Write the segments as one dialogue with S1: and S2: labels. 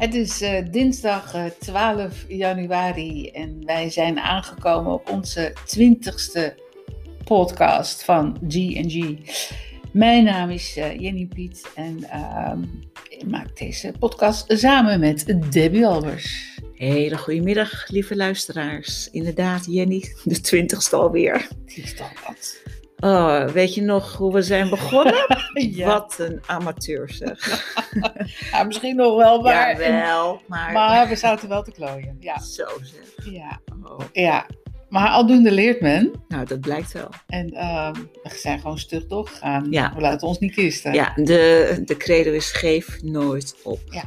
S1: Het is eh, dinsdag eh, 12 januari en wij zijn aangekomen op onze twintigste podcast van G&G. Mijn naam is eh, Jenny Piet en ehm, ik maak deze podcast samen met Debbie Albers.
S2: Hele goedemiddag, lieve luisteraars. Inderdaad, Jenny, de twintigste alweer.
S1: Die is toch wat.
S2: Oh, weet je nog hoe we zijn begonnen?
S1: Ja.
S2: Wat een amateur zeg.
S1: Ja, misschien nog wel, maar,
S2: Ja, wel, maar,
S1: maar we zaten wel te klooien. Ja,
S2: zo zeg.
S1: ja,
S2: Oh,
S1: ja. Maar aldoende leert men.
S2: nou, dat blijkt wel.
S1: En ehm, we zijn gewoon stug doorgegaan.
S2: Ja.
S1: We laten ons niet kisten.
S2: Ja, de, de credo is geef nooit op.
S1: Ja.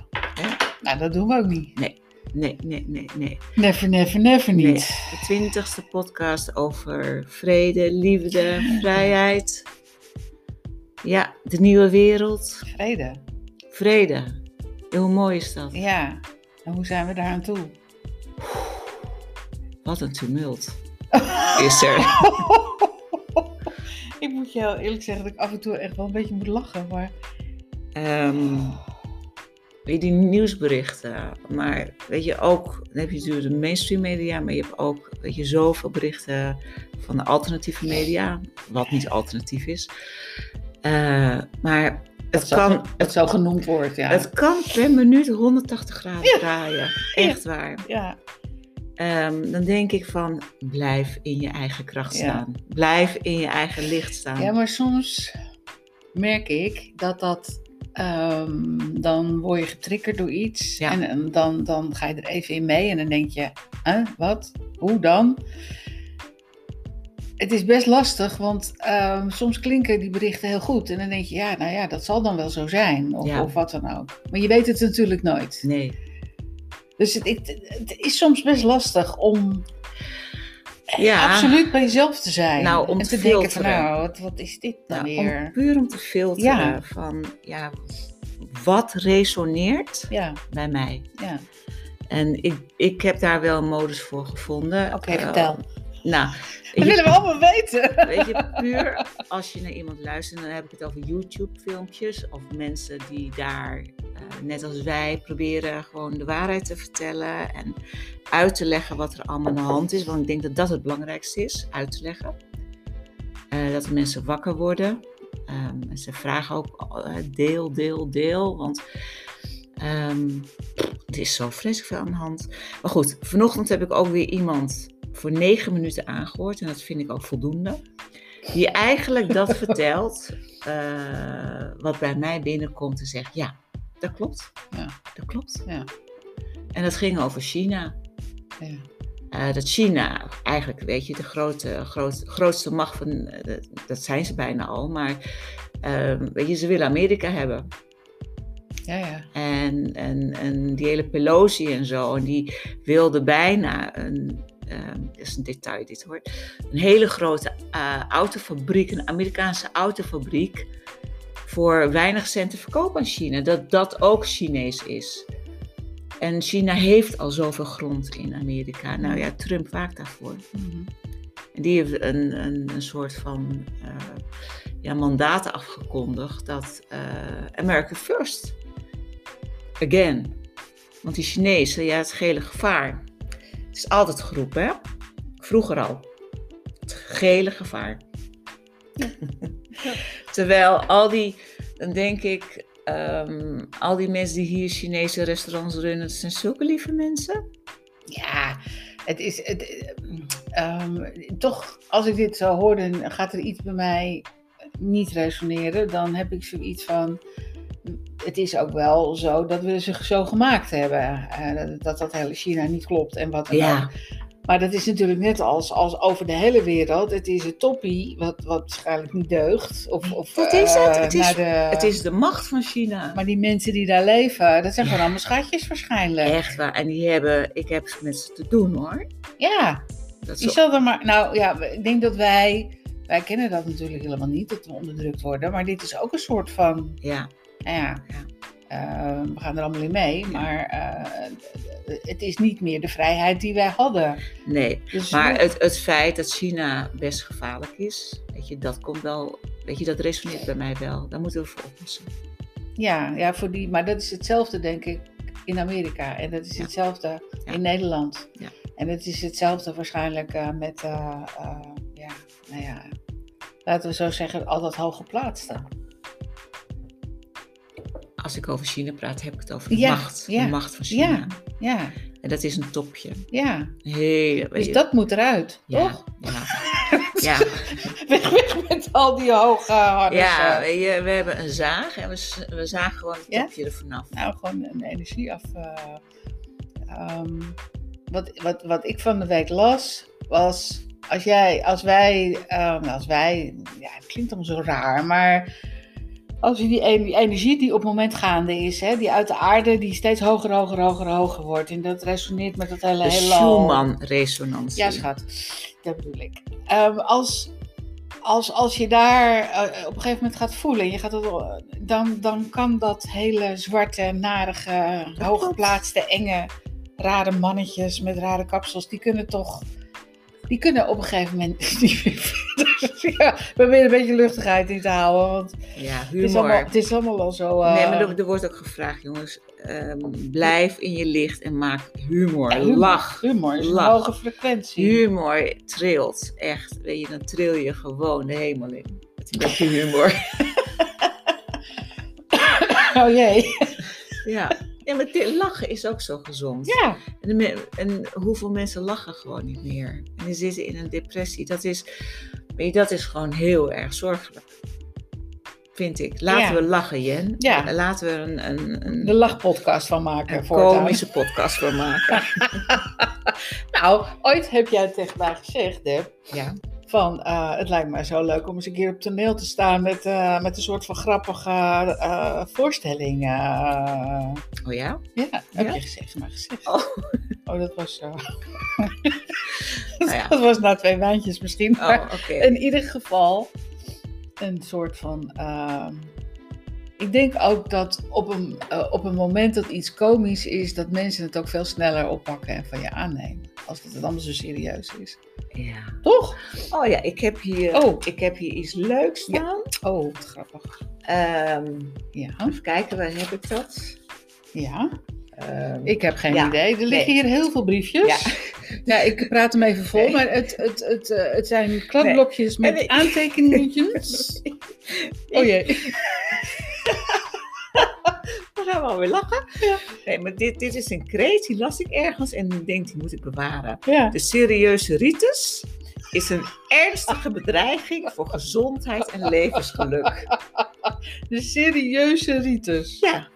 S1: Nou, dat doen we ook niet.
S2: Nee, nee, nee, nee.
S1: Never, never, never
S2: Nee,
S1: niet.
S2: de twintigste podcast over vrede, liefde, vrijheid. Ja, de nieuwe wereld.
S1: Vrede.
S2: Vrede. Hoe mooi is dat?
S1: Ja. En hoe zijn we daar aan toe?
S2: Wat een tumult is er.
S1: ik moet je heel eerlijk zeggen dat ik af en toe echt wel een beetje moet lachen. Maar
S2: Ehm, weet je, die nieuwsberichten. Maar weet je ook, dan heb je natuurlijk de mainstream media, maar je hebt ook weet je, zoveel berichten van de alternatieve media. Wat niet alternatief is. Eh, maar het
S1: zo,
S2: kan,
S1: het zo genoemd wordt, ja.
S2: het kan per minuut 180 graden
S1: Ja.
S2: draaien. Echt waar.
S1: ja.
S2: Ehm, dan denk ik van, blijf in je eigen kracht
S1: Ja.
S2: staan. Blijf in je eigen licht staan.
S1: ja, maar soms merk ik dat dat... ehm, dan word je getriggerd door iets.
S2: Ja.
S1: En, en dan, dan ga je er even in mee. En dan denk je, huh, wat? Hoe dan? Het is best lastig, want ehm, soms klinken die berichten heel goed. En dan denk je, ja, nou ja, dat zal dan wel zo zijn. Of,
S2: Ja.
S1: of wat dan ook. Maar je weet het natuurlijk nooit.
S2: Nee.
S1: Dus het, het, het is soms best lastig om
S2: Ja.
S1: absoluut bij jezelf te zijn.
S2: Nou, om
S1: en
S2: te
S1: te denken van, nou, wat, wat is dit dan
S2: Nou, om,
S1: weer?
S2: puur om te filteren
S1: Ja.
S2: van, ja, wat resoneert
S1: Ja,
S2: bij mij?
S1: ja.
S2: En ik, ik heb daar wel een modus voor gevonden.
S1: Oké,
S2: Eh,
S1: vertel.
S2: Nou,
S1: Dat willen we allemaal weten.
S2: weet je, puur als je naar iemand luistert, dan heb ik het over YouTube-filmpjes of mensen die daar, eh, net als wij, proberen gewoon de waarheid te vertellen en uit te leggen wat er allemaal aan de hand is. Want ik denk dat dat het belangrijkste is, uit te leggen. Eh, dat mensen wakker worden. Ehm, en ze vragen ook eh, deel, deel, deel. Want ehm, het is zo vreselijk veel aan de hand. Maar goed, vanochtend heb ik ook weer iemand voor negen minuten aangehoord. En dat vind ik ook voldoende. Die eigenlijk dat vertelt eh, wat bij mij binnenkomt en zegt, ja, dat klopt.
S1: Ja.
S2: Dat klopt.
S1: Ja.
S2: En dat ging over China.
S1: Ja.
S2: Eh, dat China, eigenlijk weet je, de grote, groot, grootste macht van, eh, dat zijn ze bijna al, maar eh, weet je, ze willen Amerika hebben.
S1: Ja, ja.
S2: En, en, en die hele Pelosi en zo, en die wilde bijna een, ehm, is een detail dit hoor, een hele grote eh, autofabriek, een Amerikaanse autofabriek, voor weinig centen verkopen aan China. Dat dat ook Chinees is. En China heeft al zoveel grond in Amerika. Nou ja, Trump waakt daarvoor.
S1: Mhm.
S2: En die heeft een, een, een soort van eh, ja, mandaat afgekondigd dat eh, America first. Again. Want die Chinezen, ja, het gele gevaar. Het is altijd geroepen, hè? Vroeger al. Het gele gevaar. Terwijl al die, dan denk ik, ehm, al die mensen die hier Chinese restaurants runnen, dat zijn zulke lieve mensen.
S1: Ja, het is... Het, ehm, toch, als ik dit zo hoor, dan gaat er iets bij mij niet resoneren. Dan heb ik zoiets van... Het is ook wel zo dat we ze zo gemaakt hebben. eh, dat, dat hele China niet klopt en wat dan ook.
S2: Ja,
S1: Maar dat is natuurlijk net als, als over de hele wereld. Het is een toppie wat, wat waarschijnlijk niet deugt. Of, of,
S2: Wat is het?
S1: eh,
S2: Het is-
S1: de,
S2: het is de macht van China.
S1: Maar die mensen die daar leven, dat zijn
S2: Ja.
S1: gewoon allemaal schatjes waarschijnlijk.
S2: Echt waar. En die hebben, ik heb met ze te doen hoor.
S1: Ja,
S2: Dat is
S1: zal er maar... Nou ja, ik denk dat wij... Wij kennen dat natuurlijk helemaal niet, dat we onderdrukt worden. Maar dit is ook een soort van...
S2: ja,
S1: Nou ja,
S2: Ja.
S1: eh, we gaan er allemaal in mee. Maar eh, het is niet meer de vrijheid die wij hadden.
S2: nee.
S1: Dus
S2: Maar het, het feit dat China best gevaarlijk is, weet je, dat komt wel, weet je, dat resoneert bij mij wel. Daar moeten we voor oppassen.
S1: Ja, ja voor die, maar dat is hetzelfde, denk ik, in Amerika. En dat is
S2: Ja.
S1: hetzelfde
S2: Ja.
S1: in Nederland.
S2: Ja.
S1: En het is hetzelfde waarschijnlijk eh, met, eh, ja, nou ja, laten we zo zeggen, al dat hooggeplaatste.
S2: Als ik over China praat, heb ik het over de
S1: Ja,
S2: macht.
S1: ja,
S2: De macht van China.
S1: Ja, ja,
S2: En dat is een topje.
S1: ja.
S2: Heel,
S1: Dus dat moet eruit,
S2: ja,
S1: toch?
S2: Ja. ja.
S1: Weg, weg met al die hoge harnissen.
S2: Ja, weet je, we hebben een zaag en we, we zagen gewoon het topje er vanaf.
S1: Nou, gewoon een energie af. eh, ehm, wat, wat, wat ik van de week las, was als jij, als wij, ehm, als wij, ja, het klinkt allemaal zo raar, maar als je die, en- die energie die op het moment gaande is, hè, die uit de aarde, die steeds hoger, hoger, hoger, hoger wordt, en dat resoneert met dat hele
S2: De. Schumann-resonantie.
S1: Ja, schat, dat bedoel ik. Ehm, als, als, als je daar eh, op een gegeven moment gaat voelen, en je gaat het, eh, dan, dan kan dat hele zwarte, narige, hooggeplaatste, enge, rare mannetjes met rare kapsels, die kunnen toch. Die kunnen op een gegeven moment niet meer ja, we proberen een beetje luchtigheid in te houden. Want
S2: Ja,
S1: het is, allemaal,
S2: humor.
S1: het is allemaal al zo. eh,
S2: Nee, maar er, er wordt ook gevraagd, jongens. ehm, blijf in je licht en maak humor.
S1: ja, humor.
S2: Lach.
S1: Humor is
S2: Lach.
S1: een hoge frequentie.
S2: Humor trilt. Echt. Weet je, dan tril je gewoon de hemel in. Met een beetje humor.
S1: Oh jee.
S2: ja. Ja, maar dit lachen is ook zo gezond.
S1: Ja.
S2: En, de en hoeveel mensen lachen gewoon niet meer. En die zitten in een depressie. Dat is, weet je, dat is gewoon heel erg zorgelijk. Vind ik. Laten
S1: Ja.
S2: we lachen, Jen.
S1: Ja.
S2: Laten we een, een, een,
S1: De lachpodcast van maken.
S2: een komische podcast voor maken.
S1: Nou, ooit heb jij tegen mij gezegd, Deb,
S2: ja.
S1: Van eh, het lijkt mij zo leuk om eens een keer op toneel te staan met, eh, met een soort van grappige eh, voorstelling.
S2: Oh ja?
S1: ja, heb je gezegd, maar gezegd.
S2: Oh.
S1: Oh, dat was zo.
S2: Nou ja.
S1: Dat was na twee wijntjes misschien.
S2: Oh,
S1: in ieder geval een soort van. ehm, ik denk ook dat op een, op een moment dat iets komisch is, dat mensen het ook veel sneller oppakken en van je aannemen. Als dat het allemaal zo serieus is.
S2: Ja.
S1: Toch?
S2: Oh ja, ik heb hier,
S1: Oh.
S2: ik heb hier iets leuks staan.
S1: Oh, wat grappig.
S2: Ehm,
S1: Ja,
S2: even kijken, waar heb ik dat?
S1: ja.
S2: Ehm,
S1: Ik heb geen
S2: Ja,
S1: idee. Er liggen
S2: nee.
S1: hier heel veel briefjes.
S2: Ja.
S1: Ja, ik praat hem even vol,
S2: Nee.
S1: maar het, het, het, eh, het zijn kladblokjes met aantekeningetjes. Oh jee.
S2: Dan gaan we alweer lachen.
S1: Ja.
S2: Nee, maar dit, dit is een kreet, die las ik ergens en ik denk, die moet ik bewaren.
S1: Ja.
S2: De serieuze ritus is een ernstige bedreiging voor gezondheid en levensgeluk.
S1: De serieuze ritus.
S2: Ja,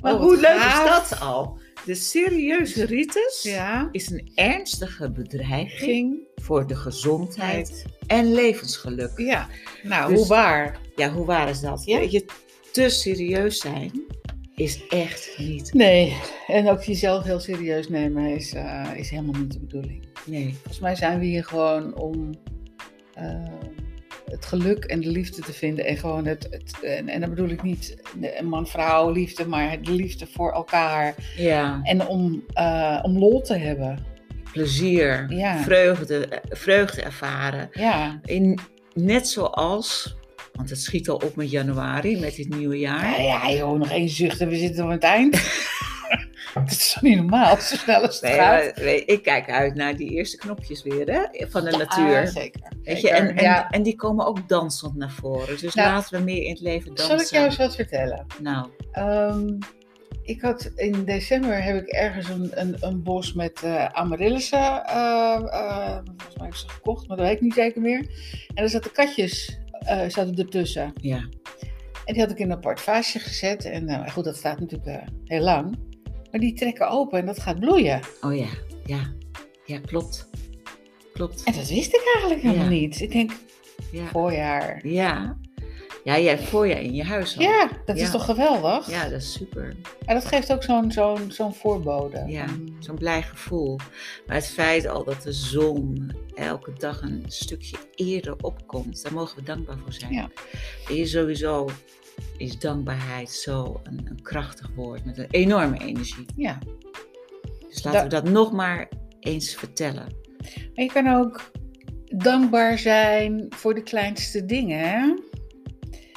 S2: maar
S1: Oh,
S2: hoe
S1: wat
S2: leuk
S1: gaaf.
S2: is dat al? De serieuze ritus
S1: Ja.
S2: is een ernstige bedreiging
S1: Ging.
S2: voor de gezondheid en levensgeluk.
S1: Ja. Nou,
S2: Dus-
S1: hoe waar?
S2: Ja, hoe waar is dat?
S1: Ja.
S2: Weet je, te serieus zijn is echt niet.
S1: Nee. En ook jezelf heel serieus nemen is, eh, is helemaal niet de bedoeling.
S2: Nee.
S1: Volgens mij zijn we hier gewoon om eh, het geluk en de liefde te vinden. En gewoon het, het en, en dan bedoel ik niet man-vrouw liefde, maar de liefde voor elkaar.
S2: Ja,
S1: En om, eh, om lol te hebben.
S2: plezier,
S1: Ja.
S2: vreugde, vreugde ervaren.
S1: Ja.
S2: In, net zoals, want het schiet al op met januari, met dit nieuwe jaar.
S1: Ja, ja joh, nog één zucht en we zitten aan het eind. Het is toch niet normaal, zo snel als het
S2: Nee,
S1: gaat.
S2: weet- ik kijk uit naar die eerste knopjes weer hè, van de natuur.
S1: Zeker.
S2: Weet je,
S1: zeker.
S2: en, en,
S1: ja.
S2: en die komen ook dansend naar voren. Dus
S1: Nou,
S2: laten we meer in het leven dansen.
S1: Zal ik jou eens wat vertellen?
S2: Nou,
S1: Ehm, ik had in december heb ik ergens een, een, een bos met eh amaryllissen. eh, volgens mij heb ik ze gekocht, maar dat weet ik niet zeker meer. En er zaten katjes eh, zaten ertussen.
S2: ja.
S1: En die had ik in een apart vaasje gezet. En nou, goed, dat staat natuurlijk eh, heel lang. Maar die trekken open en dat gaat bloeien.
S2: Oh ja, ja. Ja, klopt. Klopt.
S1: En dat wist ik eigenlijk helemaal
S2: Ja.
S1: niet. Ik denk,
S2: Ja.
S1: voorjaar.
S2: Ja. Ja, jij hebt voorjaar in je huis al.
S1: Ja, dat is toch geweldig?
S2: Ja, dat is super.
S1: En dat geeft ook zo'n zo'n zo'n voorbode.
S2: Ja, zo'n blij gevoel. Maar het feit al dat de zon elke dag een stukje eerder opkomt, daar mogen we dankbaar voor zijn.
S1: Ja.
S2: Je sowieso is dankbaarheid zo een, een krachtig woord met een enorme energie.
S1: ja.
S2: Dus laten
S1: Da-
S2: we dat nog maar eens vertellen.
S1: Maar je kan ook dankbaar zijn voor de kleinste dingen. Hè?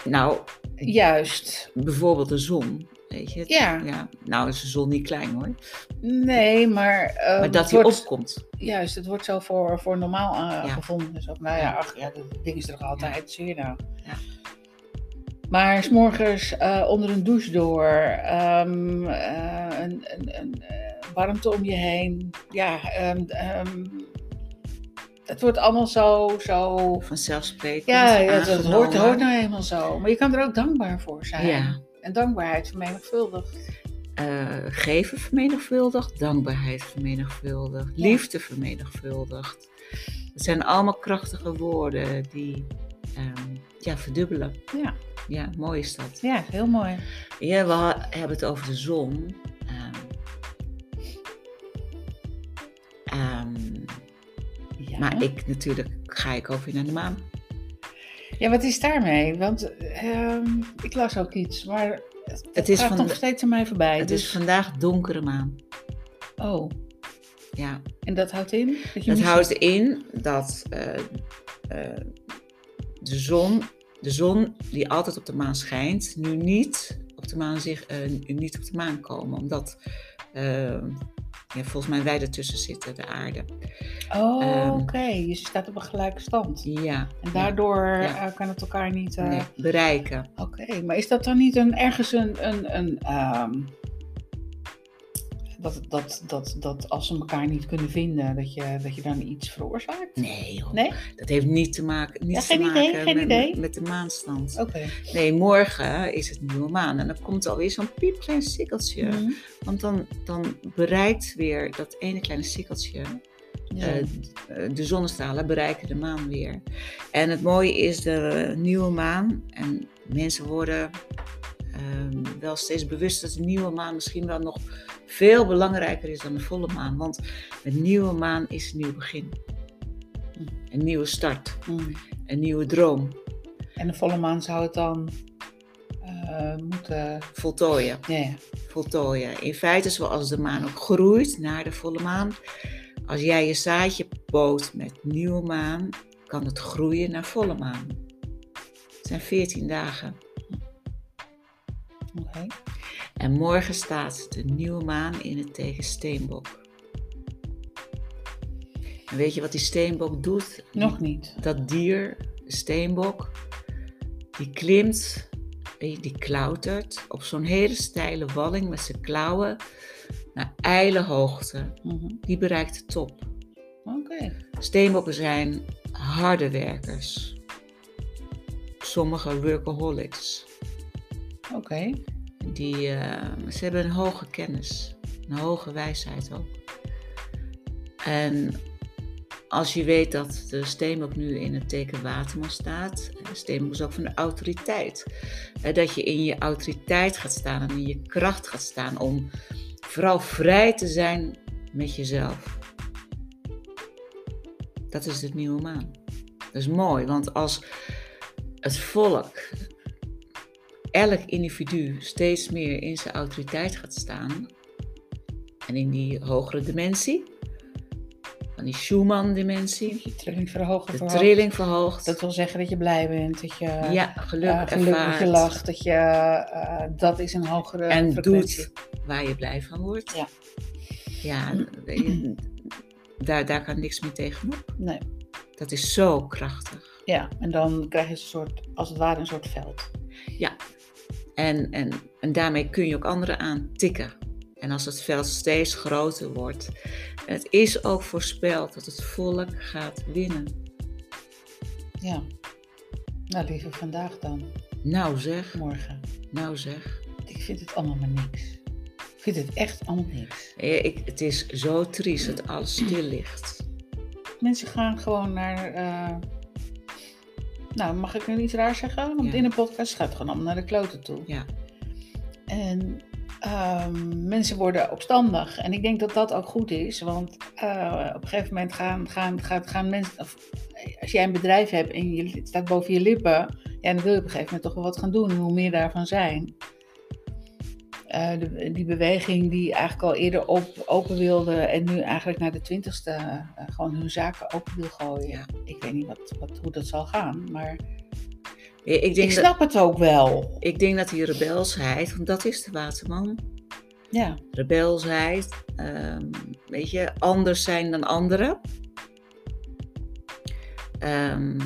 S2: Nou,
S1: Juist.
S2: bijvoorbeeld de zon. Weet je?
S1: Ja.
S2: ja. Nou is de zon niet klein hoor.
S1: Nee, maar... eh,
S2: maar dat hij opkomt.
S1: Juist, het wordt zo voor, voor normaal
S2: Ja.
S1: gevonden. Dus ook, nou ja, ach, ja, dat ding is er nog altijd, zie je nou.
S2: Ja.
S1: Maar s'morgens eh onder een douche door, ehm, eh, een, een, een warmte om je heen. Ja, ehm, ehm, het wordt allemaal zo, zo...
S2: Vanzelfsprekend.
S1: Ja, ja dat hoort, nou eenmaal zo. Maar je kan er ook dankbaar voor zijn.
S2: Ja.
S1: En dankbaarheid vermenigvuldigt.
S2: Eh, geven vermenigvuldigd, dankbaarheid vermenigvuldigd,
S1: Ja.
S2: liefde vermenigvuldigd. Het zijn allemaal krachtige woorden die ehm, ja, verdubbelen.
S1: Ja,
S2: Ja, mooi is dat.
S1: ja, heel mooi.
S2: Ja, we hebben het over de zon.
S1: Ja.
S2: Maar ik natuurlijk ga ik ook weer naar de maan.
S1: Ja, wat is daarmee? Want ehm, ik las ook iets, maar het,
S2: Het is
S1: gaat
S2: van
S1: nog steeds aan mij voorbij.
S2: Het
S1: dus,
S2: is vandaag donkere maan.
S1: Oh,
S2: Ja,
S1: en dat houdt in? Dat je
S2: het
S1: niet
S2: houdt in dat eh, eh, de, zon, de zon die altijd op de maan schijnt, nu niet op de maan, zich, eh, niet op de maan komen. Omdat eh, ja, volgens mij wij ertussen zitten, de aarde.
S1: Oh,
S2: ehm,
S1: oké. Je staat op een gelijke stand.
S2: Ja,
S1: En daardoor
S2: Ja.
S1: eh, kan het elkaar niet... eh,
S2: nee, bereiken.
S1: Oké, maar is dat dan niet een, ergens een... een, een ehm, dat, dat, dat, dat als ze elkaar niet kunnen vinden, dat je, dat je dan iets veroorzaakt?
S2: Nee, joh.
S1: Nee?
S2: dat heeft niet te maken, niet
S1: Ja,
S2: te
S1: idee,
S2: maken
S1: geen
S2: met,
S1: idee.
S2: met de maanstand.
S1: Oké.
S2: Nee, morgen is het nieuwe maan en dan komt alweer zo'n piepklein sikkeltje.
S1: Mhm.
S2: Want dan, dan bereikt weer dat ene kleine sikkeltje,
S1: Ja.
S2: eh, de zonnestralen bereiken de maan weer. En het mooie is de nieuwe maan en mensen worden ehm, wel steeds bewust dat de nieuwe maan misschien wel nog veel belangrijker is dan de volle maan. Want een nieuwe maan is een nieuw begin. Een nieuwe start,
S1: Mhm.
S2: een nieuwe droom,
S1: En de volle maan zou het dan eh, moeten...
S2: voltooien.
S1: Ja, ja.
S2: voltooien. In feite zoals de maan ook groeit naar de volle maan. Als jij je zaadje poot met nieuwe maan, kan het groeien naar volle maan. Het zijn 14 dagen.
S1: Oké.
S2: En morgen staat de nieuwe maan in het teken steenbok. En weet je wat die steenbok doet?
S1: Nog niet.
S2: dat dier, de steenbok, die klimt, die klautert op zo'n hele steile walling met zijn klauwen naar ijle hoogte.
S1: Mhm.
S2: Die bereikt de top.
S1: Oké.
S2: Steenbokken zijn harde werkers. Sommige workaholics.
S1: Oké.
S2: Die, eh, ze hebben een hoge kennis, een hoge wijsheid ook. En als je weet dat de steenbok nu in het teken waterman staat, eh, steenbok is ook van de autoriteit. Dat je in je autoriteit gaat staan en in je kracht gaat staan om vooral vrij te zijn met jezelf. Dat is de nieuwe maan. Dat is mooi, want als het volk elk individu steeds meer in zijn autoriteit gaat staan. En in die hogere dimensie, van die Schumann-dimensie,
S1: Je trilling verhogen.
S2: de trilling verhoogt.
S1: Dat wil zeggen dat je blij bent, dat je
S2: ja, geluk,
S1: eh, geluk dat je lacht, dat je, eh, dat is een hogere
S2: en
S1: frequentie.
S2: doet waar je blij van wordt.
S1: Ja.
S2: Ja, weet je, daar, daar kan niks meer tegenop.
S1: Nee.
S2: Dat is zo krachtig.
S1: Ja, en dan krijg je een soort, als het ware een soort veld.
S2: En, en, en daarmee kun je ook anderen aantikken. En als het veld steeds groter wordt. Het is ook voorspeld dat het volk gaat winnen.
S1: Ja. Nou, liever vandaag dan,
S2: Nou zeg,
S1: morgen.
S2: nou zeg.
S1: Ik vind het allemaal maar niks. Ik vind het echt allemaal niks.
S2: Eh, Ik, het is zo triest dat alles stil ligt.
S1: Mensen gaan gewoon naar. eh, nou, mag ik nu iets raar zeggen? Want
S2: Ja.
S1: in een podcast gaat het gewoon allemaal naar de kloten toe.
S2: Ja,
S1: En ehm, mensen worden opstandig. En ik denk dat dat ook goed is. Want eh, op een gegeven moment gaan, gaan, gaan, gaan mensen. Of, als jij een bedrijf hebt en je, het staat boven je lippen. Ja, dan wil je op een gegeven moment toch wel wat gaan doen. En hoe meer daarvan zijn. Eh, de, die beweging die eigenlijk al eerder op, open wilde. En nu eigenlijk naar de twintigste eh, gewoon hun zaken open wil gooien.
S2: Ja.
S1: Ik weet niet wat, wat, hoe dat zal gaan. Maar
S2: Ik,
S1: Ik
S2: denk
S1: snap het ook wel.
S2: ik denk dat die rebelsheid, want dat is de waterman.
S1: Ja.
S2: Rebelsheid, ehm, weet je, anders zijn dan anderen. Ehm,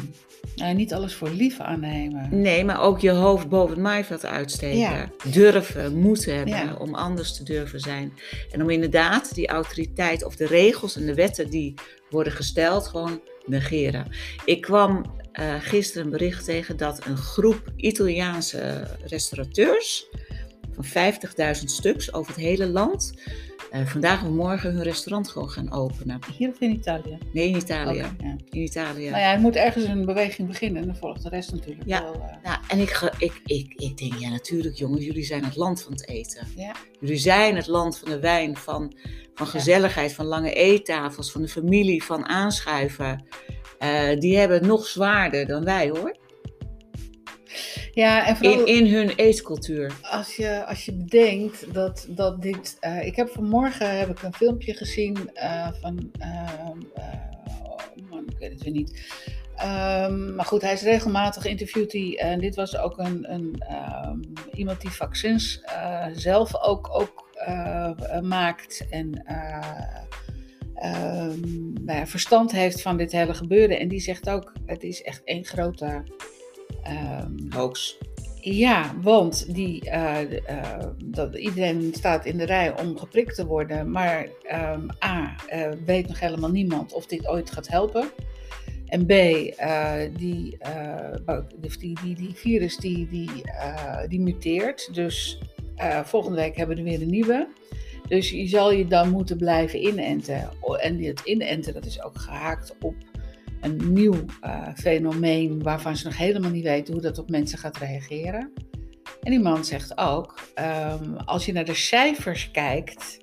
S1: Nou, niet alles voor lief aannemen.
S2: nee, maar ook je hoofd boven het maaiveld uitsteken.
S1: Ja.
S2: Durven, moeten hebben
S1: Ja.
S2: om anders te durven zijn. En om inderdaad die autoriteit of de regels en de wetten die worden gesteld gewoon negeren. Ik kwam eh, gisteren een bericht tegen dat een groep Italiaanse restaurateurs van 50.000 stuks over het hele land eh, vandaag of morgen hun restaurant gewoon gaan openen.
S1: Hier of in Italië?
S2: Nee, in Italië.
S1: Ja.
S2: In Italië.
S1: Nou ja, er moet ergens een beweging beginnen en dan volgt de rest natuurlijk
S2: Ja.
S1: wel. eh,
S2: Nou, en ik, ik, ik, ik denk, ja natuurlijk jongens, jullie zijn het land van het eten.
S1: ja.
S2: Jullie zijn het land van de wijn, van, van
S1: Ja.
S2: gezelligheid, van lange eettafels, van de familie, van aanschuiven. Eh, die hebben het nog zwaarder dan wij hoor.
S1: Ja, en vooral
S2: In, in hun eetcultuur.
S1: als, je, als je bedenkt dat, dat dit... eh, ik heb vanmorgen heb ik een filmpje gezien eh, van... ehm, eh, oh man, ik weet het weer niet. Ehm, maar goed, hij is regelmatig interviewd. hij, En dit was ook een, een, ehm, iemand die vaccins zelf ook, ook maakt. En nou ja, verstand heeft van dit hele gebeuren. En die zegt ook, het is echt één grote...
S2: Hoax.
S1: ja, want die, eh, eh, dat, iedereen staat in de rij om geprikt te worden. Maar ehm, A, eh, weet nog helemaal niemand of dit ooit gaat helpen. En B, die, bo- die, die, die, virus die, die, die muteert. Dus volgende week hebben we er weer een nieuwe. Dus je zal je dan moeten blijven inenten. En het inenten dat is ook gehaakt op een nieuw eh, fenomeen waarvan ze nog helemaal niet weten hoe dat op mensen gaat reageren. En die man zegt ook, ehm, als je naar de cijfers kijkt,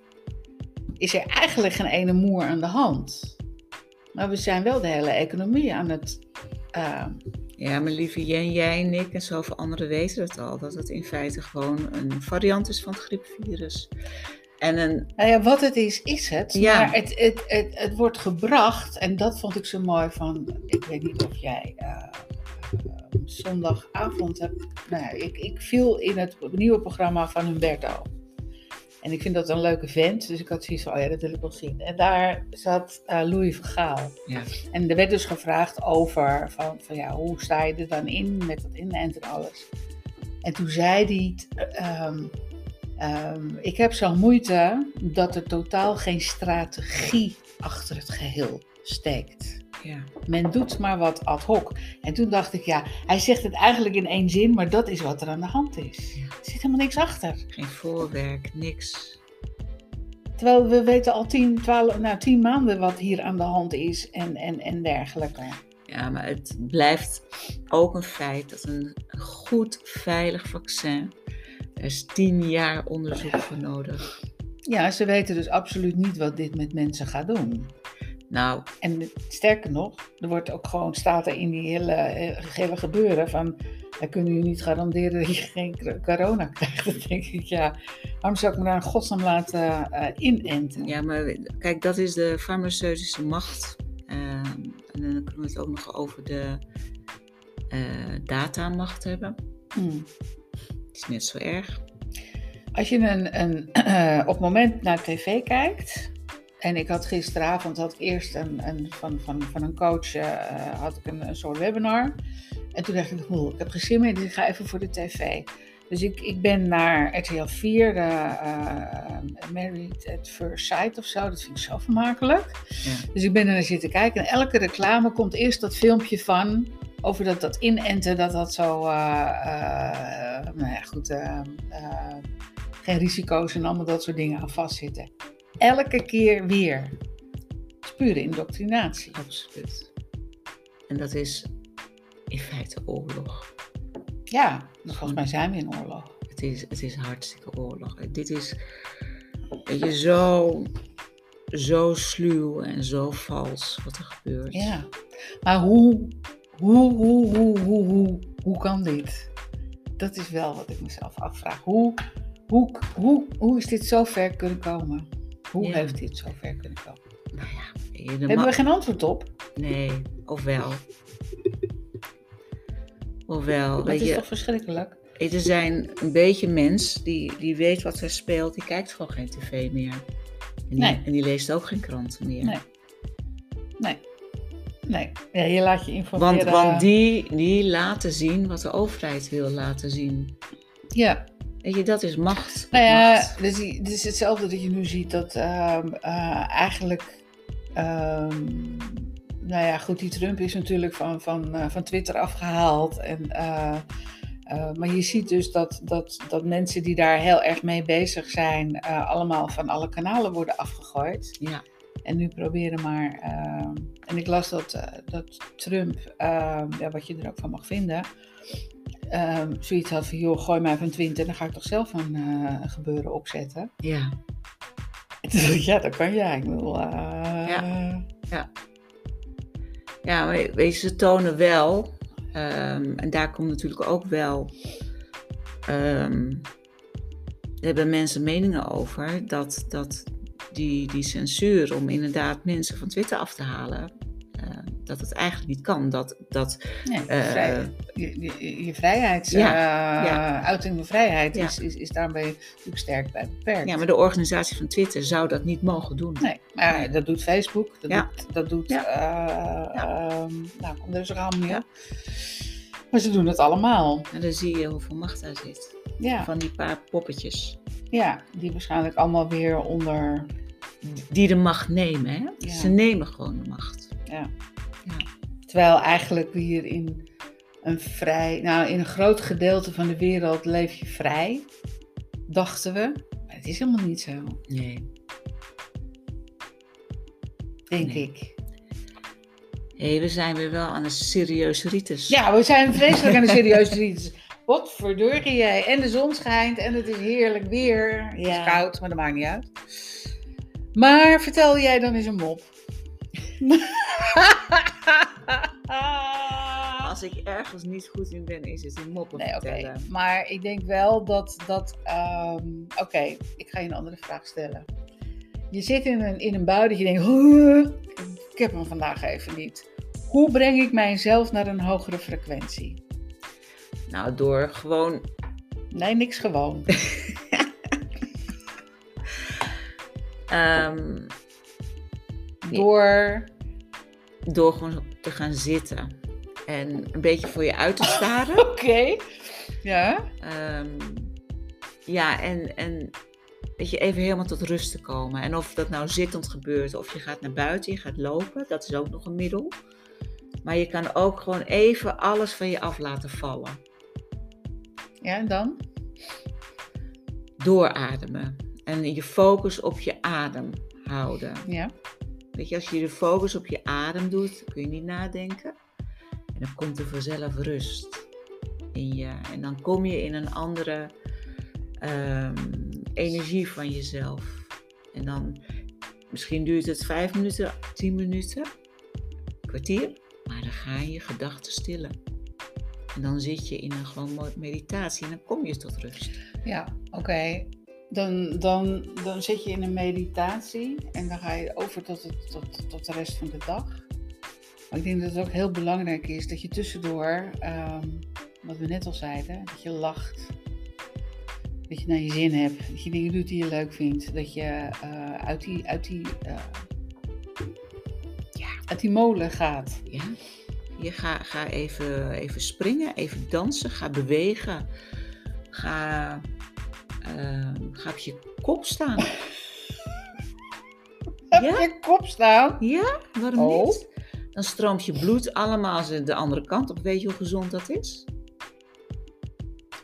S1: is er eigenlijk geen ene moer aan de hand. Maar we zijn wel de hele economie aan het... ehm,
S2: Ja, maar lieve Jen, jij en ik en zoveel anderen weten het al. Dat het in feite gewoon een variant is van het griepvirus. En een,
S1: Nou ja, wat het is, is het.
S2: Ja.
S1: Maar het, het, het, het wordt gebracht, en dat vond ik zo mooi van, ik weet niet of jij eh, eh, zondagavond hebt, nou ja, ik, ik viel in het nieuwe programma van Humberto. En ik vind dat een leuke vent, dus ik had zoiets van, oh ja, dat wil ik wel zien. En daar zat eh, Louis van Gaal.
S2: ja,
S1: En er werd dus gevraagd over, van, van ja, hoe sta je er dan in met dat inent en alles. En toen zei hij, ehm, ehm, ik heb zo'n moeite dat er totaal geen strategie achter het geheel steekt.
S2: ja.
S1: Men doet maar wat ad hoc. En toen dacht ik, ja, hij zegt het eigenlijk in één zin, maar dat is wat er aan de hand is.
S2: Ja.
S1: Er zit helemaal niks achter.
S2: Geen voorwerk, niks.
S1: Terwijl we weten al tien, twaalf, nou, tien maanden wat hier aan de hand is en, en, en dergelijke.
S2: Ja, maar het blijft ook een feit dat een goed, veilig vaccin. Er is tien jaar onderzoek voor nodig.
S1: Ja, ze weten dus absoluut niet wat dit met mensen gaat doen.
S2: Nou,
S1: En sterker nog, er wordt ook gewoon, staat er in die hele, eh, hele gebeuren van, wij kunnen je niet garanderen dat je geen cor- corona krijgt. Dan denk ik, ja, waarom zou ik me daar in godsnaam laten eh, inenten?
S2: ja, maar kijk, dat is de farmaceutische macht. Ehm, en dan kunnen we het ook nog over de eh, datamacht hebben.
S1: Hmm.
S2: Is net zo erg.
S1: Als je een, een, op het moment naar tv kijkt, en ik had gisteravond had ik eerst een, een, van, van, van een coach eh, had ik een, een soort webinar. En toen dacht ik, "Oeh, ik heb geen zin meer, dus ik ga even voor de tv. Dus ik, ik ben naar RTL 4, de, eh, Married at First Sight of zo. Dat vind ik zo vermakelijk.
S2: Ja.
S1: Dus ik ben er naar zitten kijken. En elke reclame komt eerst dat filmpje van. Over dat, dat inenten, dat dat zo. eh, nou ja, goed. eh, geen risico's en allemaal dat soort dingen aan vastzitten. Elke keer weer. Het is pure indoctrinatie.
S2: Absoluut. En dat is in feite oorlog.
S1: Ja, dus volgens mij zijn we in oorlog.
S2: Het is, het is hartstikke oorlog. Dit is, weet je, zo, zo sluw en zo vals wat er gebeurt.
S1: Ja. Maar hoe, hoe, hoe, hoe, hoe, hoe, hoe kan dit? Dat is wel wat ik mezelf afvraag. Hoe, hoe, hoe, hoe is dit zo ver kunnen komen? Hoe
S2: Ja.
S1: heeft dit zo ver kunnen komen?
S2: Nou ja,
S1: Hebben
S2: ma-
S1: we geen antwoord op?
S2: Nee, ofwel. Ofwel,
S1: Dat
S2: weet
S1: is
S2: je,
S1: toch verschrikkelijk?
S2: er zijn een beetje mens die, die weet wat er speelt, die kijkt gewoon geen tv meer. En die,
S1: Nee.
S2: en die leest ook geen kranten meer.
S1: Nee. Nee. Nee. Ja, je laat je informeren.
S2: want die, die laten zien wat de overheid wil laten zien.
S1: Ja.
S2: Weet je, dat is macht.
S1: Nou ja,
S2: Macht.
S1: dus die- het is hetzelfde dat je nu ziet dat ehm, eh, eigenlijk. ehm, nou ja, goed, die Trump is natuurlijk van, van, eh, van Twitter afgehaald. En, eh, maar je ziet dus dat, dat, dat mensen die daar heel erg mee bezig zijn, allemaal van alle kanalen worden afgegooid.
S2: Ja.
S1: En nu proberen maar. ehm, en ik las dat, eh, dat Trump, ehm, ja, wat je er ook van mag vinden, ehm, zoiets had van: joh, gooi mij van 20, dan ga ik toch zelf een eh, gebeuren opzetten.
S2: ja.
S1: En ja, dat kan jij. Ik bedoel, eh,
S2: Ja. Ja, maar weet ze tonen wel, en daar komt natuurlijk ook wel, er hebben mensen meningen over, dat, dat die, die censuur om inderdaad mensen van Twitter af te halen, eh, dat het eigenlijk niet kan. Dat, dat,
S1: nee,
S2: eh,
S1: vrij- je, je, je vrijheid,
S2: Ja,
S1: eh,
S2: ja.
S1: uiting van vrijheid,
S2: Ja.
S1: is, is, is daarmee natuurlijk sterk bij beperkt.
S2: ja, maar de organisatie van Twitter zou dat niet mogen doen.
S1: Nee, maar dat doet Facebook, dat
S2: Ja.
S1: doet, dat doet eh, ehm, nou, kom er op. Maar ze doen het allemaal.
S2: En dan zie je hoeveel macht daar zit.
S1: Ja,
S2: Van die paar poppetjes.
S1: ja, die waarschijnlijk allemaal weer onder.
S2: Die de macht nemen, hè?
S1: Ja.
S2: Ze nemen gewoon de macht.
S1: Ja.
S2: Ja.
S1: Terwijl eigenlijk hier in een vrij, nou in een groot gedeelte van de wereld leef je vrij, dachten we. Maar het is helemaal niet zo,
S2: Nee.
S1: denk
S2: Nee.
S1: ik.
S2: Hé, we zijn weer wel aan een serieuze ritus.
S1: Ja, we zijn vreselijk aan de serieuze rites. Wat verdorie jij. En de zon schijnt en het is heerlijk weer. Het is koud, maar dat maakt niet uit. Maar vertel jij dan eens een mop.
S2: Als ik ergens niet goed in ben, is het in moppen
S1: Nee, oké.
S2: vertellen.
S1: Maar ik denk wel dat. dat ehm, oké, ik ga je een andere vraag stellen. Je zit in een, in een bui dat je denkt. "Huh, ik heb hem vandaag even niet. Hoe breng ik mijzelf naar een hogere frequentie?
S2: Nou, door gewoon...
S1: Nee, niks gewoon.
S2: ehm,
S1: Door.
S2: door gewoon te gaan zitten. En een beetje voor je uit te staren.
S1: Oké. Ja.
S2: Ehm, ja, en, en dat je even helemaal tot rust te komen. En of dat nou zittend gebeurt, of je gaat naar buiten, je gaat lopen, dat is ook nog een middel. Maar je kan ook gewoon even alles van je af laten vallen.
S1: Ja, en dan?
S2: Doorademen. En je focus op je adem houden.
S1: Ja.
S2: Weet je, als je de focus op je adem doet, kun je niet nadenken. En dan komt er vanzelf rust in je. En dan kom je in een andere ehm, energie van jezelf. En dan, misschien duurt het vijf minuten, tien minuten, kwartier. Maar dan gaan je gedachten stillen. En dan zit je in een gewoon meditatie en dan kom je tot rust.
S1: Ja, oké. Dan, dan, dan zit je in een meditatie en dan ga je over tot, het, tot, tot de rest van de dag. Maar ik denk dat het ook heel belangrijk is dat je tussendoor, ehm, wat we net al zeiden, dat je lacht. Dat je naar je zin hebt. Dat je dingen doet die je leuk vindt. Dat je eh, uit, die, uit, die, eh, ja, uit die molen gaat.
S2: Ja? Je ga, ga even, even springen, even dansen, ga bewegen. Ga, ehm, ga op je kop staan.
S1: Heb
S2: Ja?
S1: je kop staan?
S2: Ja, waarom
S1: Oh.
S2: niet? Dan stroomt je bloed allemaal ze- de andere kant op. Weet je hoe gezond dat is?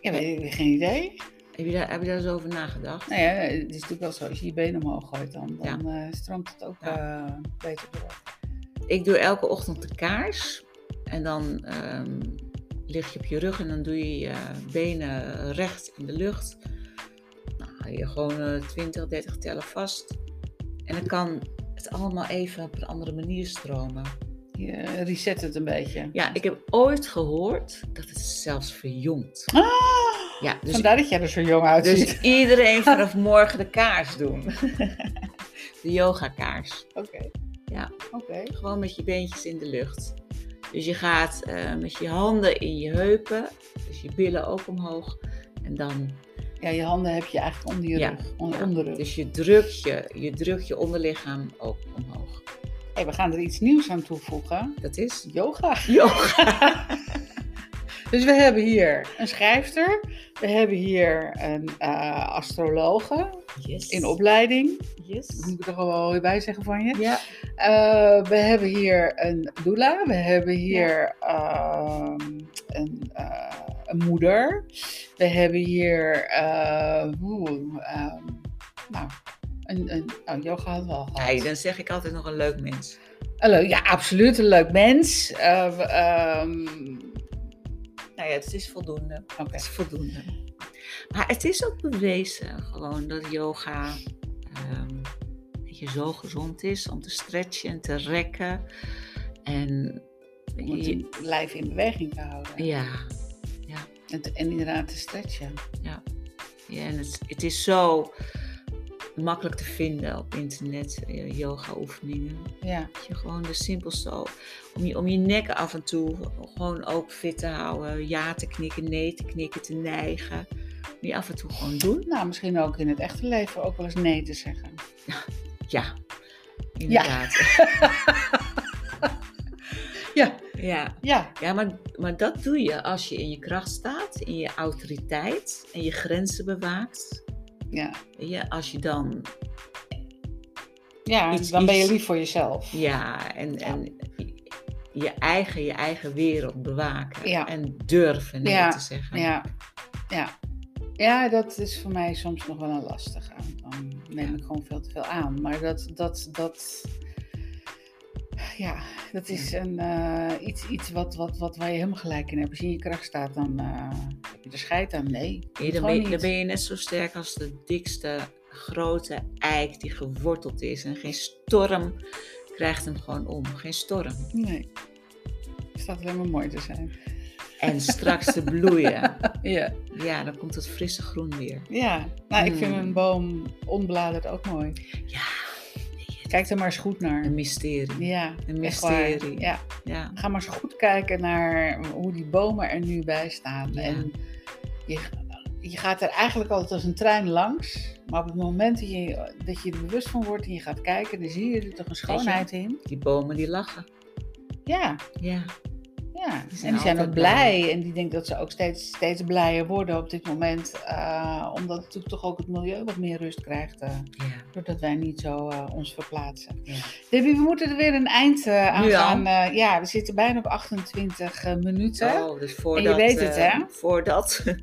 S1: Ja, weet ik, geen idee.
S2: Heb je daar, heb je daar eens over nagedacht?
S1: Nou ja, het is natuurlijk wel zo, als je je benen omhoog gooit, dan,
S2: Ja.
S1: dan eh, stroomt het ook
S2: Ja.
S1: eh, beter door.
S2: Ik doe elke ochtend de kaars. En dan ehm, lig je op je rug en dan doe je je benen recht in de lucht. Nou, hou je gewoon eh, 20, 30 tellen vast. En dan kan het allemaal even op een andere manier stromen.
S1: Je reset het een beetje.
S2: Ja, ik heb ooit gehoord dat het zelfs verjongt.
S1: Ah,
S2: Ja, dus,
S1: vandaar dat jij er zo jong uitziet.
S2: dus iedereen vanaf morgen de kaars doen. de yoga kaars.
S1: Oké.
S2: Ja.
S1: Oké.
S2: Gewoon met je beentjes in de lucht. Dus je gaat eh, met je handen in je heupen, dus je billen ook omhoog. En dan,
S1: Ja, je handen heb je eigenlijk onder je
S2: Ja,
S1: rug. Onder,
S2: ja,
S1: onderrug.
S2: dus je drukt je, je drukt je onderlichaam ook omhoog.
S1: Hey, we gaan er iets nieuws aan toevoegen.
S2: Dat is
S1: Yoga.
S2: yoga.
S1: Dus we hebben hier een schrijfster. We hebben hier een eh, astrologe
S2: Yes.
S1: in opleiding.
S2: Yes.
S1: Dat moet ik er wel weer bij zeggen van je.
S2: Ja.
S1: Eh, we hebben hier een doula. We hebben hier ehm, een, eh, een moeder. We hebben hier eh, oeh, ehm, nou, een, een oh, yoga hadden we al gehad.
S2: Dan zeg ik altijd nog een leuk mens.
S1: Een leuk- ja, absoluut een leuk mens. We- ehm,
S2: Nou ja, het is voldoende. Het is voldoende. Maar het is ook bewezen gewoon dat yoga ehm, dat je zo gezond is om te stretchen en te rekken. En
S1: Om
S2: je-
S1: het lijf in beweging te houden.
S2: ja,
S1: En, te- en inderdaad te stretchen.
S2: ja, en het, het is zo makkelijk te vinden op internet, eh, yoga oefeningen.
S1: Ja,
S2: Dat je gewoon de simpelste, om je, om je nek af en toe gewoon ook fit te houden. Ja te knikken, nee te knikken, te neigen. Je af en toe gewoon doen.
S1: nou misschien ook in het echte leven ook wel eens nee te zeggen.
S2: Ja, inderdaad.
S1: Ja,
S2: Ja,
S1: ja,
S2: ja maar, maar dat doe je als je in je kracht staat, in je autoriteit en je grenzen bewaakt.
S1: ja.
S2: Je, als je dan,
S1: Ja,
S2: Iets-
S1: dan ben je lief voor jezelf.
S2: ja, en,
S1: Ja.
S2: en je eigen, je eigen wereld bewaken.
S1: Ja.
S2: En durven nee
S1: Ja,
S2: te zeggen.
S1: Ja, ja. Ja, dat is voor mij soms nog wel een lastige. Dan neem
S2: Ja.
S1: ik gewoon veel te veel aan. Maar dat, dat, dat, ja, dat is een, eh, iets, iets wat, wat, wat waar je helemaal gelijk in hebt. Als je in je kracht staat, dan eh, heb je er scheid aan. Nee, het
S2: dan, ben je,
S1: niet.
S2: dan ben je net zo sterk als de dikste grote eik die geworteld is. En geen storm krijgt hem gewoon om. Geen storm.
S1: Nee, het staat alleen maar mooi te zijn.
S2: En straks te bloeien.
S1: Ja,
S2: Ja, dan komt het frisse groen weer.
S1: ja. nou, ik vind
S2: Mm.
S1: een boom onbladerd ook mooi.
S2: Ja,
S1: Kijk er maar eens goed naar.
S2: een mysterie.
S1: Ja,
S2: Een mysterie.
S1: Ja.
S2: Ja.
S1: Ga maar eens goed kijken naar hoe die bomen er nu bij staan.
S2: Ja.
S1: En je, je gaat er eigenlijk altijd als een trein langs. Maar op het moment dat je, dat je er bewust van wordt en je gaat kijken, dan zie je er toch een schoonheid in.
S2: Die bomen die lachen.
S1: Ja,
S2: Ja.
S1: Ja.
S2: Die zijn
S1: en die zijn ook blij. En die denken dat ze ook steeds, steeds blijer worden op dit moment. eh, omdat natuurlijk toch ook het milieu wat meer rust krijgt. eh,
S2: ja.
S1: doordat wij niet zo eh, ons verplaatsen.
S2: ja.
S1: Debbie, we moeten er weer een eind aan gaan. eh, ja, we zitten bijna op 28 eh, minuten.
S2: Oh, dus voordat...
S1: weet het,
S2: eh,
S1: hè?
S2: Voordat...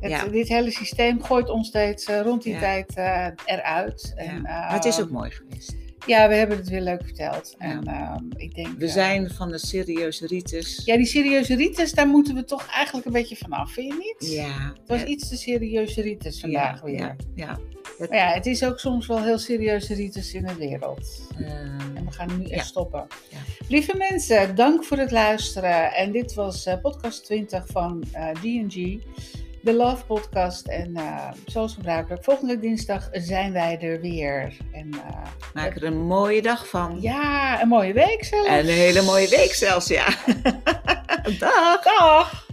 S1: Het,
S2: Ja.
S1: Dit hele systeem gooit ons steeds rond die
S2: Ja.
S1: tijd eh, eruit.
S2: Ja.
S1: En,
S2: Maar het is ook mooi geweest.
S1: Ja, we hebben het weer leuk verteld.
S2: Ja.
S1: En ehm, ik denk...
S2: We
S1: eh,
S2: zijn van de serieuze rites.
S1: Ja, die serieuze rites, daar moeten we toch eigenlijk een beetje vanaf, vind je niet?
S2: Ja.
S1: Het was
S2: ja,
S1: iets te serieuze rites vandaag
S2: ja,
S1: weer.
S2: Ja, ja.
S1: Maar ja, het is ook soms wel heel serieuze rites in de wereld.
S2: Eh,
S1: En we gaan nu echt stoppen.
S2: Ja.
S1: Lieve mensen, dank voor het luisteren. En dit was eh, podcast 20 van G&G, de Love Podcast. En eh, zoals gebruikelijk, volgende dinsdag zijn wij er weer. En eh,
S2: maak er een mooie dag van.
S1: ja, een mooie week zelfs.
S2: En een hele mooie week zelfs, ja. Dag!
S1: Dag!